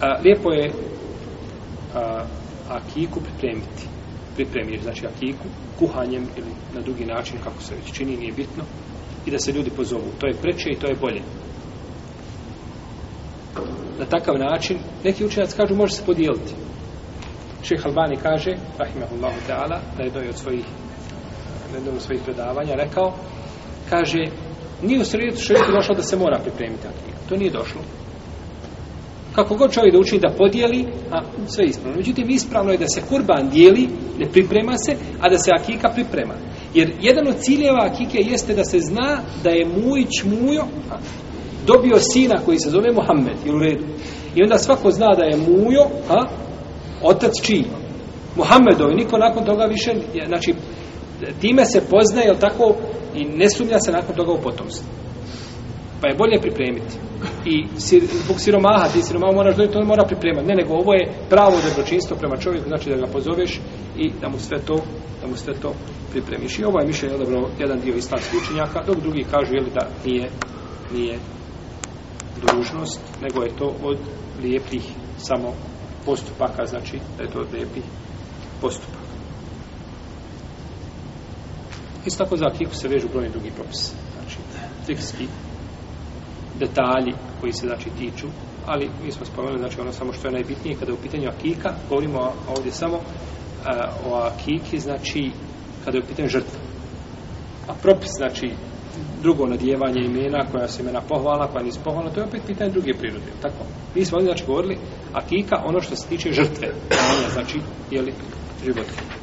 A, lijepo je a, akiku pripremiti. Pripremi, znači akiku, kuhanjem ili na drugi način, kako se već čini, nije bitno. I da se ljudi pozovu. To je preče i to je bolje. Na takav način, neki učenjaci kažu, može se podijeliti. Šeh Albani kaže, rahimahullahu ta'ala, da je doj od svojih, jednom od svojih predavanja, rekao, kaže, nije u sredicu šeštu došlo da se mora pripremiti akiku. To nije došlo kako god čovjek da uči da podijeli, a sve ispravno. Međutim, ispravno je da se kurban dijeli, ne priprema se, a da se akika priprema. Jer jedan od ciljeva akike jeste da se zna da je Mujić Mujo a, dobio sina koji se zove Muhammed, ili u redu. I onda svako zna da je Mujo, a, otac čiji? Muhammedov, i niko nakon toga više, znači, time se poznaje, tako, i ne sumnja se nakon toga u potomstvu. Pa je bolje pripremiti. I sir, zbog siromaha, ti siromaha moraš dobiti, on mora pripremati. Ne, nego ovo je pravo dobročinstvo prema čovjeku, znači da ga pozoveš i da mu sve to, da mu sve to pripremiš. I ovo je mišljenje odabro jedan dio islamskih učenjaka, dok drugi kažu jeli, da nije, nije dužnost, nego je to od lijepih samo postupaka, znači da je to od lijepih postupaka. Isto tako za akiku se vežu brojni drugi propisi. Znači, fikski detalji koji se znači tiču, ali mi smo spomenuli znači ono samo što je najbitnije kada je u pitanju akika, govorimo ovdje samo a, eh, o akiki, znači kada je u pitanju žrtva. A propis znači drugo nadjevanje imena koja se imena pohvala, koja nisi pohvala, to je opet pitanje druge prirode. Tako, mi smo ovdje znači govorili akika ono što se tiče žrtve, znači, jeli, životinje.